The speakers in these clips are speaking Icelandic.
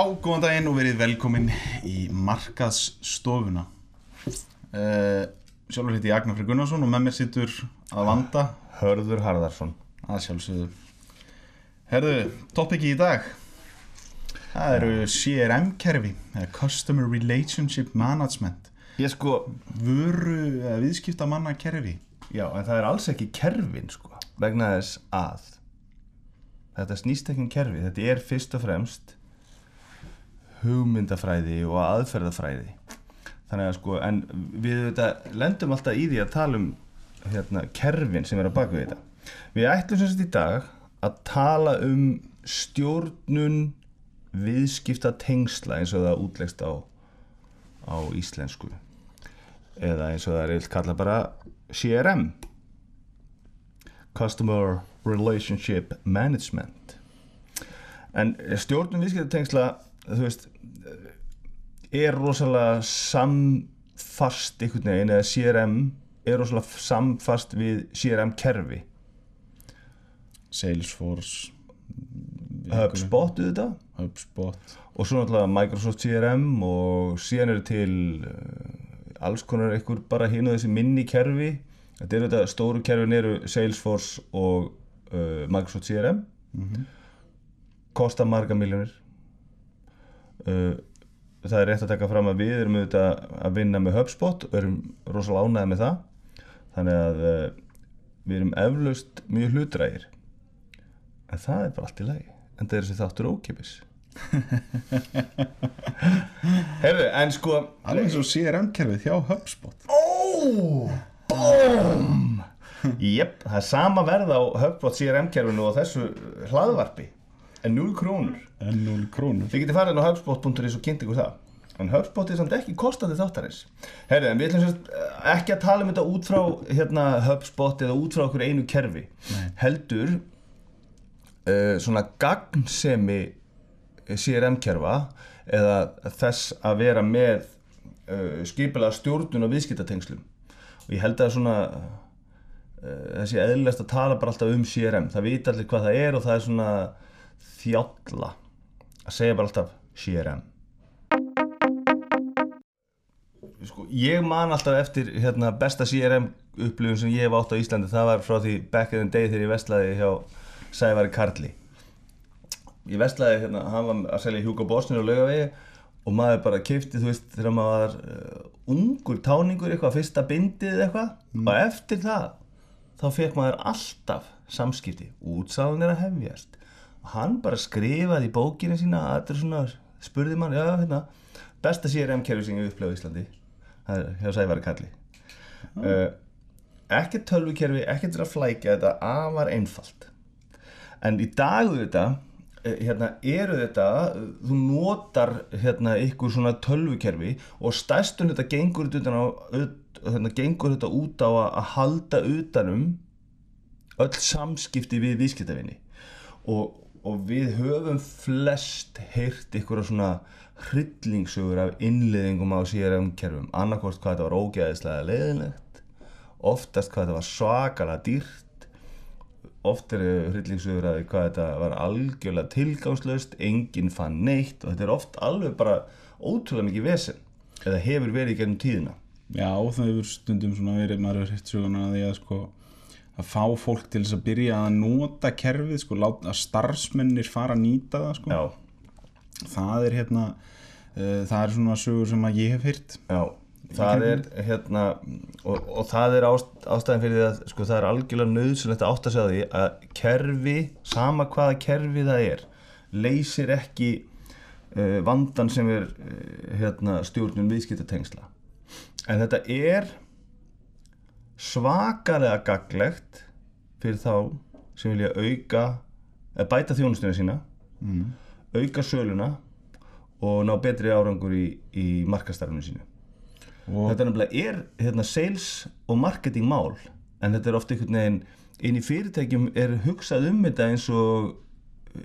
Já, góðan daginn og verið velkomin í markaðsstofuna. Uh, Sjálfur heiti ég Agnarfri Gunnarsson og með mér sittur að vanda Hörður Harðarsson að sjálfsögðu. Herðu, topiki í dag Það eru CRM-kerfi Customer Relationship Management. Ég sko, Vöru eða viðskipta manna kerfi. Já, en það er alls ekki kerfin sko vegna þess að þetta snýst ekki um kerfi þetta er fyrst og fremst hugmyndafræði og aðferðafræði. Þannig að sko, en við þetta lendum alltaf í því að tala um hérna, kerfin sem er á baku þetta. Við ætlum sem sagt í dag að tala um stjórnun viðskipta tengsla eins og það útlegst á, á íslensku. Eða eins og það er eilt kalla bara CRM Customer Relationship Management. En stjórnum viðskiptatengsla þú veist er rosalega samfast einhvern veginn eða CRM er rosalega samfast við CRM kerfi? Salesforce HubSpot auðvitað. HubSpot. Og svo náttúrulega Microsoft CRM og síðan eru til uh, alls konar einhver bara hinn og þessi minni kerfi. Þetta eru þetta stóru kerfin eru Salesforce og uh, Microsoft CRM kosta marga miljónir það er rétt að taka fram að við erum auðvitað að vinna með HubSpot og erum rosalega ánæði með það. Þannig að uh, við erum eflaust mjög hlutrægir en það er bara allt í lagi en það er þessi þáttur ókipis Heyrðu, en sko Alveg eins og CRM-kerfið hjá HubSpot. Ó, bóm! Jep, það er sama verð á HubSpot CRM-kerfinu og þessu hlaðvarpi en 0 krónur. En 0 krónur. Þið getið farið á hubspot.is og kynnt ykkur það. En HubSpot er samt ekki kostandi þáttarins Herri, en við ætlum sérst ekki að tala um þetta út frá hérna, HubSpot eða út frá okkur einu kerfi. Nei. heldur uh, svona gagnsemi CRM-kerfa eða þess að vera með uh, skipilega stjórnun og viðskiptatengslum. Og ég held að svona uh, þessi eðlilegast að tala bara alltaf um CRM það vita allir hvað það er og það er svona þjálla að segja bara alltaf CRM sko, ég man alltaf eftir hérna, besta CRM upplifun sem ég hef átt á Íslandi. Það var frá því back in the day þegar ég vestlaði hjá Sævari Karli. Ég vestlaði hérna, hann var að selja Hugo Bossnir og laugavegi og maður bara keipti, þú veist, þegar maður var uh, ungur táningur eitthvað, fyrsta bindið eitthvað. Og eftir það þá fekk maður alltaf samskipti. Útsáðan er að hefjast hann bara skrifaði í bókinu sína er svona, spurði mann, já, hérna besta CRM-kerfi sem ég upplega á Íslandi. Það er hjá Sævari Kalli uh, ekkert tölvukerfi, ekkert til að flækja þetta afar einfalt. En í dag þetta eh, hérna, eru þetta þú notar hérna, ykkur svona tölvukerfi og stærstun þetta gengur þetta, á, hérna, gengur þetta út á að, halda utanum öll samskipti við viðskiptavinni og, og við höfum flest heyrt ykkur svona hryllingsugur af innliðingum á CRM-kerfum annarkvort hvað þetta var ógeðislega leiðinlegt oftast hvað þetta var svakalega dýrt oft er hryllingsögur því hvað þetta var algjörlega tilgangslaust enginn fann neitt og þetta er oft alveg bara ótrúlega mikið vesen eða hefur verið í gennum tíðina. Já, það hefur stundum svona verið, maður hefur hitt söguna að því að sko að fá fólk til þess að byrja að nota kerfið, sko, að starfsmennir fara að nýta það, sko. Það er hérna, uh, það er svona sögur sem að ég hef hýrt. já það er hérna og, og það er ást, ástæðan fyrir því að sko, það er algjörlega nöðsynlegt að átta sig á því að kerfi, sama hvaða kerfi það er leysir ekki uh, vandan sem er uh, hérna, stjórnum viðskiptatengsla en þetta er svakalega gaglegt fyrir þá sem vilja auka eða bæta þjónustunum sína Mm. auka söluna og ná betri árangur í, í markastarfinu sínu Og þetta nefnilega er hérna, sales og marketing mál en þetta er ofta einhvern veginn inn í fyrirtækjum er hugsað um þetta eins og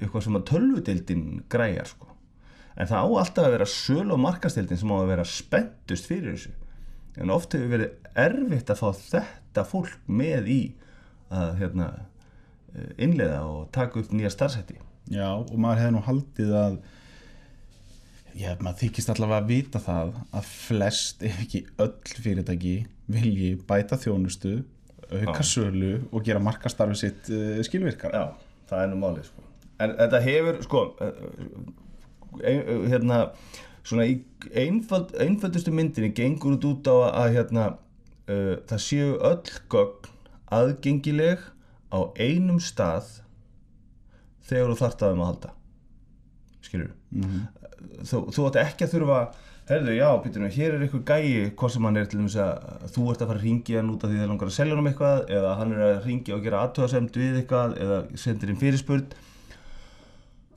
eitthvað sem að tölvudeildin græjar sko. en það á alltaf að vera söl og markasteildin sem á að vera spenntust fyrir þessu en oft hefur verið erfitt að fá þetta fólk með í að hérna, innleiða og taka upp nýja starfsætti Já, og maður hefði nú haldið að Já, maður þykist allavega að vita það að flest, ef ekki öll fyrirtæki vilji bæta þjónustu, auka sölu og gera markastarfi sitt uh, skilvirkar. Já, það er nú málið sko. En þetta hefur, sko, ein, hérna, svona í einföld, einföldustu myndinni gengur út út á að hérna, uh, það séu öll gögn aðgengileg á einum stað þegar þú þarft að þeim að halda. Skilur Mhm. þú, þú átt ekki að þurfa herðu, já, býtum við, hér er einhver gæi hvað sem hann er til dæmis að þú ert að fara að ringja hann út af því það langar að selja hann um eitthvað eða hann er að ringja og gera aðtöðasemd við eitthvað eða sendir inn fyrirspurn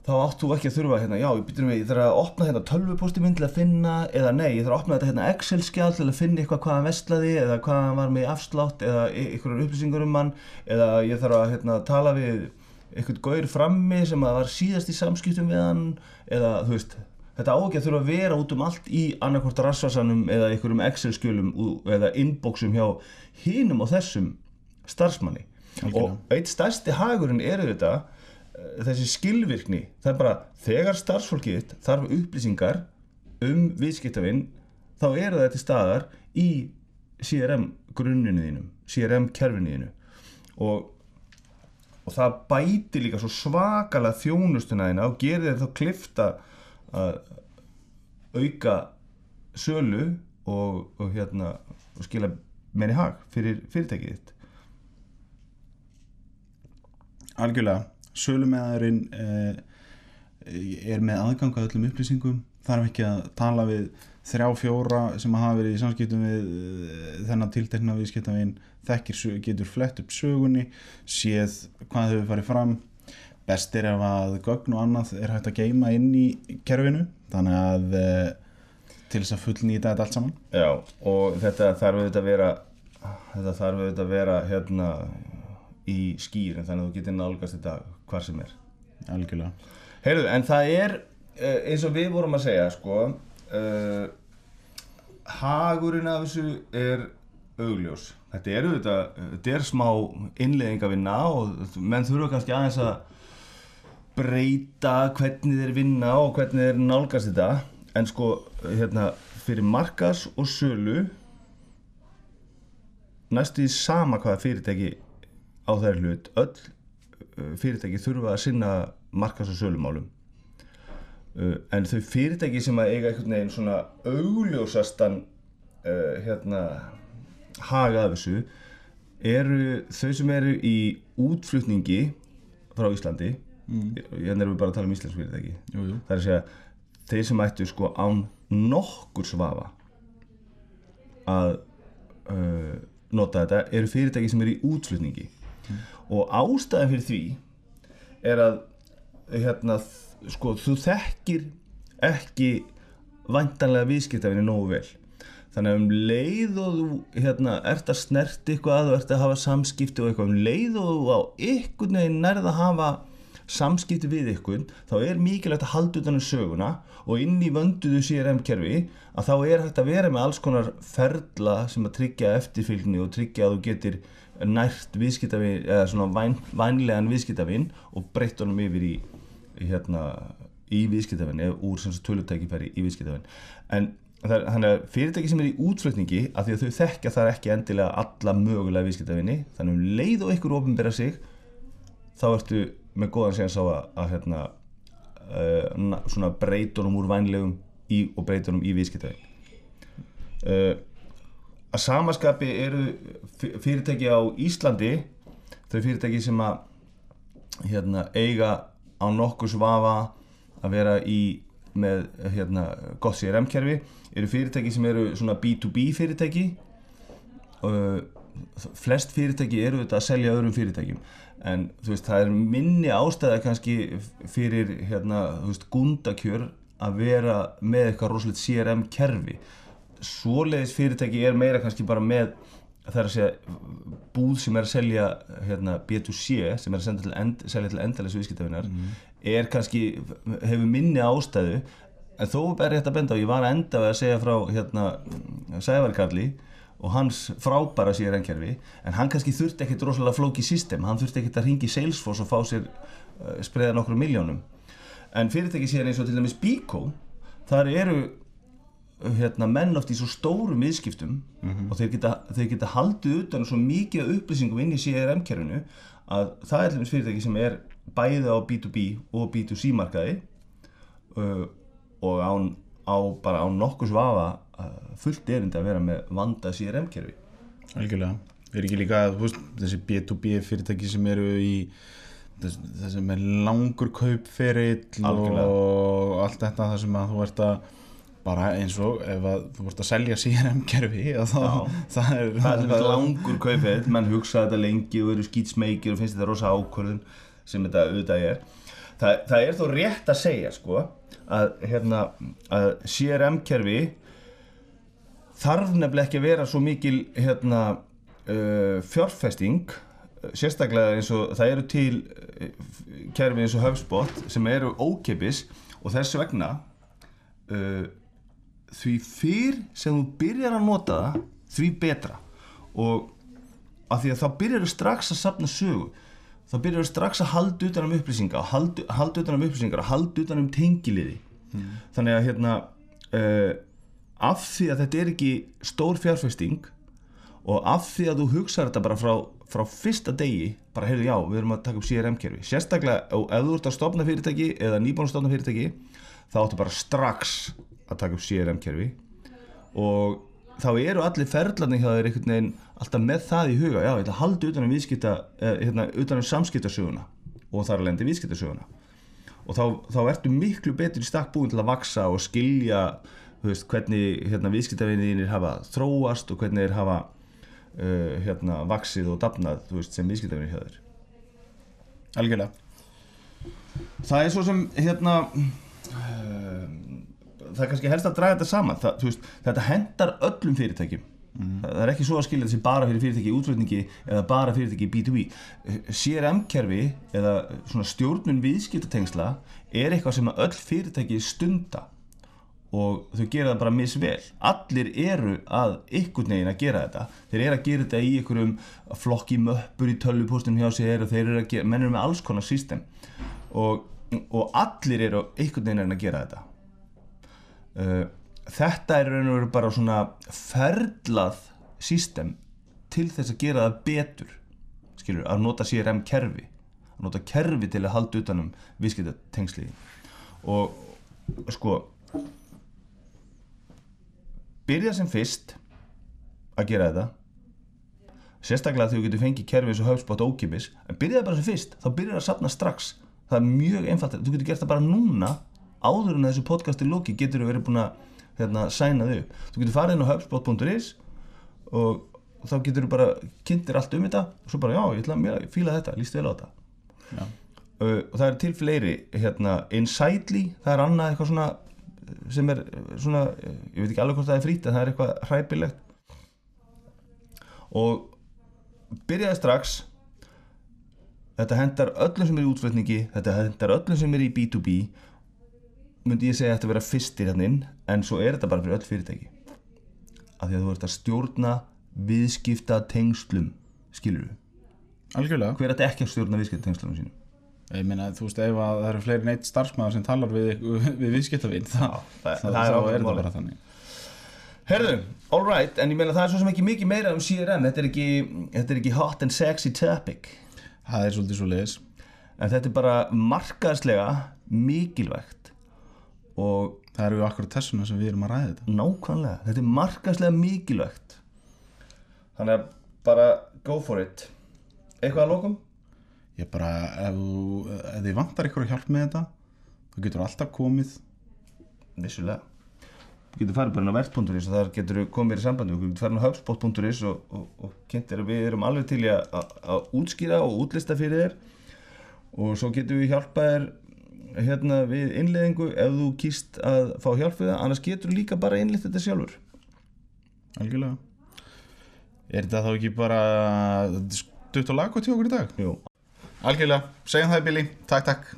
þá átt þú ekki að þurfa hérna, já, býtum við, ég þarf að opna hérna tölvuposti minn til að finna eða nei, ég þarf að opna þetta hérna Excel-skjál til að finna eitthvað hvað hann vestlaði eða hvað hann var með afslátt eða einhverjar upplýsingar um hann eða ég þarf að hérna, tala við eitthvað gaur frammi sem að var síðast í samskiptum við hann eða þú veist þetta á ekki að þurfa að vera út um allt í annarkvort rassvarsanum eða einhverjum Excel-skjölum eða inboxum hjá hinum og þessum starfsmanni. Og eitt stærsti hagurinn er þetta þessi skilvirkni það er bara þegar starfsfólkið þarf upplýsingar um viðskiptavinn þá eru það til staðar í CRM grunninu þínum CRM kerfinu þínu. Og og það bæti líka svo svakalega þjónustuna þína og gerir þér þá klifta að auka sölu og, og hérna og skila meiri hag fyrir fyrirtækið þitt. Algjörlega, sölumeðarinn eh, er með aðgang að öllum upplýsingum, þarf ekki að tala við þrjá fjóra sem hafa verið í samskiptum við eh, þennan tiltekna viðskiptavinn, þekkir, getur flett upp sögunni, séð hvað hefur farið fram, best er ef að gögn og annað er hægt að geima inn í kerfinu, þannig að eh, til þess að fullnýta þetta allt saman. Já, og þetta þarf auðvitað að vera þetta þarf auðvitað að vera hérna í skýrin þannig að þú getur nálgast þetta hvar sem er. Algjörlega. Heyrðu, en það er eh, eins og við vorum að segja sko uh, hagurinn af þessu er augljós. Þetta er auðvitað, þetta er smá innlegging að vinna og menn þurfa kannski aðeins að breyta hvernig þeir vinna og hvernig þeir nálgast þetta. En sko, hérna, fyrir markas og sölu næstu í sama hvaða fyrirtæki á þær hlut öll fyrirtæki þurfa að sinna markas og sölumálum. Uh, en þau fyrirtæki sem að eiga einhvern veginn svona augljósastan uh, hérna haga af þessu eru þau sem eru í útflutningi frá Íslandi. Mm. hérna erum við bara að tala um íslensk fyrirtæki. Jú, jú. það er að segja þeir sem ættu sko án nokkur svafa að uh, nota þetta eru fyrirtæki sem eru í útflutningi og ástæðan fyrir því er að hérna, sko, þú þekkir ekki væntanlega viðskiptafinni nógu vel. Þannig að um leið og þú hérna, ert að snerti eitthvað og ert að hafa samskipti og eitthvað um leið og þú á ykkur neginn nærð að hafa samskipti við ykkur þá er mikilvægt að halda utan um söguna og inn í vönduðu CRM kerfi að þá er hægt að vera með alls konar ferla sem að tryggja eftirfylgni og tryggja að þú getur nært viðskiptavin eða svona væn, vænlegan viðskiptavin og breytt honum yfir í, í hérna í viðskiptavin eða úr tölutækifæri í viðskiptavin. En er, þannig að fyrirtæki sem er í útflutningi af því að þau þekkja þar ekki endilega alla mögulega viðskiptavinni þannig um leið og ykkur ofinbera sig þá ertu með góðan séns á að, að hérna, uh, na- svona breytunum úr vænlegum í, og breytunum í viðskiptavin. Uh, að samaskapi eru fy- fyrirtæki á Íslandi þau fyrirtæki sem að hérna, eiga á nokkur svafa að vera í með hérna, gott CRM-kerfi eru fyrirtæki sem eru svona B2B fyrirtæki. Uh, flest fyrirtæki eru þetta að selja öðrum fyrirtækjum. En veist það er minni ástæða kannski fyrir hérna, veist, gundakjör að vera með eitthvað rosalegt CRM kerfi svoleiðis fyrirtæki er meira kannski bara með það er að segja búð sem er að selja hérna, B2C sem er að end, selja til endalis viðskiptafinar er kannski, hefur minni ástæðu. En þó er rétt að benda á, ég var að enda að segja frá hérna, Sævarkarli og hans frábæra CRM-kerfi en hann kannski þurfti ekkert rosalega flóki system, hann þurfti ekkert að ringi Salesforce og fá sér uh, spreða nokkru miljónum en fyrirtæki síðan eins og til dæmis Biko þar eru hérna, menn oft í svo stórum viðskiptum og þeir geta, þeir geta haldið utan svo mikið upplýsingum inn í CRM-kerfinu að það er alveg fyrirtæki sem er bæði á B2B og B2C markaði uh, og án, á bara á nokkus vafa uh, fullt erindi að vera með vanda CRM-kerfi algjörlega. Er ekki líka veist, þessi B2B fyrirtæki sem eru í þess, þessi með langur kaupferill og allt þetta það sem að þú ert að bara eins og ef að þú ert að selja CRM-kerfi það er það er langur kaupið. Menn hugsa þetta lengi og eru skýtsmeikir og finnst þetta rosa ákvörðun sem þetta auðvitað er. Það, það er þó rétt að segja sko að, hérna, að CRM-kerfi þarf nefnilega ekki að vera svo mikil hérna, uh, fjárfesting sérstaklega eins og það eru til uh, kerfi eins og HubSpot sem eru ókipis og þess vegna uh, því fyrr sem þú byrjar að nota það því betra. Og af því að þá byrjar þú strax að safna sögu. Þá byrjar þú strax að halda utan um upplýsingar halda, halda utan um upplýsingar halda utan um tengiliði. Þannig að hérna uh, af því að þetta er ekki stór fjárfesting og af því að þú hugsaður þetta bara frá, frá fyrsta degi bara heyrðu já, við erum að taka upp CRM-kerfi sérstaklega ef þú ert að stopna fyrirtæki eða nýbúin að stopna fyrirtæki þá áttu bara strax að taka upp CRM-kerfi og þá eru allir ferðlarnir hjá þér einhvern veginn alltaf með það í huga. Já, ég ætla að halda utan um viðskipta eh, hérna, utan um samskiptasöguna og þar að lendi viðskiptasöguna. Og þá, þá ertu miklu betur í stakk búin til að vaksa og skilja veist, hvernig hérna, viðskiptavinir hafa þróast og hvernig þeir hafa uh, hérna, vaksið og dafnað þú veist, sem viðskiptavinir hjá þér. Algjörlega. Það er svo sem hérna uh, það er kannski helst að draga þetta saman. Það, veist, þetta hendar öllum fyrirtækjum. Það er ekki svo að skilja þessi bara fyrir fyrirtæki í útflutningi eða bara fyrirtæki í B2B CRM-kerfi eða svona stjórnun viðskiptatengsla er eitthvað sem öll fyrirtæki stunda og þau gera það bara misvel. Allir eru að ykkur negin að gera þetta. Þeir eru að gera þetta í einhverjum flokki möppur í tölvupóstum hjá sér og þeir eru að gera, menn eru með alls konar system. Og, og allir eru ykkur negin að gera þetta uh, þetta er raun og veru bara svona ferlað system til þess að gera það betur skilur, að nota CRM kerfi að nota kerfi til að halda utanum viðskiptatengsli og sko byrja sem fyrst að gera þetta sérstaklega þegar þú getur fengið kerfi eins og HubSpot ókipis en byrjaði bara sem fyrst, þá byrjar að safna strax. Það er mjög einfalt, þú getur gert það bara núna áður en þessu podcasti loki getur verið búin að hérna, sæna þau þú getur farið inn á hubspot.is og þá getur þú bara kynntir allt um þetta og svo bara já, ég ætla að mér- fíla þetta, líst vel á þetta. Já. uh, og það er til fleiri hérna, Insightly, það er annað eitthvað svona sem er svona, ég veit ekki alveg hvort það er frýtt en það er eitthvað hræpilegt. Og byrjaði strax þetta hendar öllum sem er í útflutningi þetta hendar öllum sem er í B2B myndi ég segja að þetta vera fyrstir hérna inn en svo er þetta bara fyrir öll fyrirtæki. Af því að þú ert að stjórna viðskipta tengslum skilur við, algjörlega. Hver er þetta ekki að stjórna viðskipta tengslum sínum? Ég meina þú veist ef að það eru fleiri neitt starfsmæður sem talar við, við viðskiptavinn þá, það- þá, það er þetta bara þannig. Herðu, alright, en ég meina það er svo sem ekki mikið meira um CRM, þetta er ekki, þetta er ekki hot and sexy topic. Það er svolítið svo leiðis en þetta er bara markaðslega mikilvægt og það eru akkurat þessuna sem við erum að ræða þetta. Nákvæmlega, þetta er markaðslega mikilvægt. Þannig að bara go for it. Eitthvað að lokum? ég bara, ef, ef þið vantar ykkur að hjálp með þetta þá getur alltaf komið. Vissulega. Þú getur farið bara inn á vert.is og þar getur þú komið í sambandi Þú getur farið inn á hubspot.is og, og, og kynntir að við erum alveg til að, að, að útskýra og útlista fyrir þér. Og svo getur við hjálpa þér hérna við innleðingu ef þú kýst að fá hjálp við það annars getur líka bara innleitt þetta sjálfur. Algjörlega. Er þetta þá ekki bara stutt og lag hvað til okkur í dag? Jú. Algjörlega, segjum það Billy, takk takk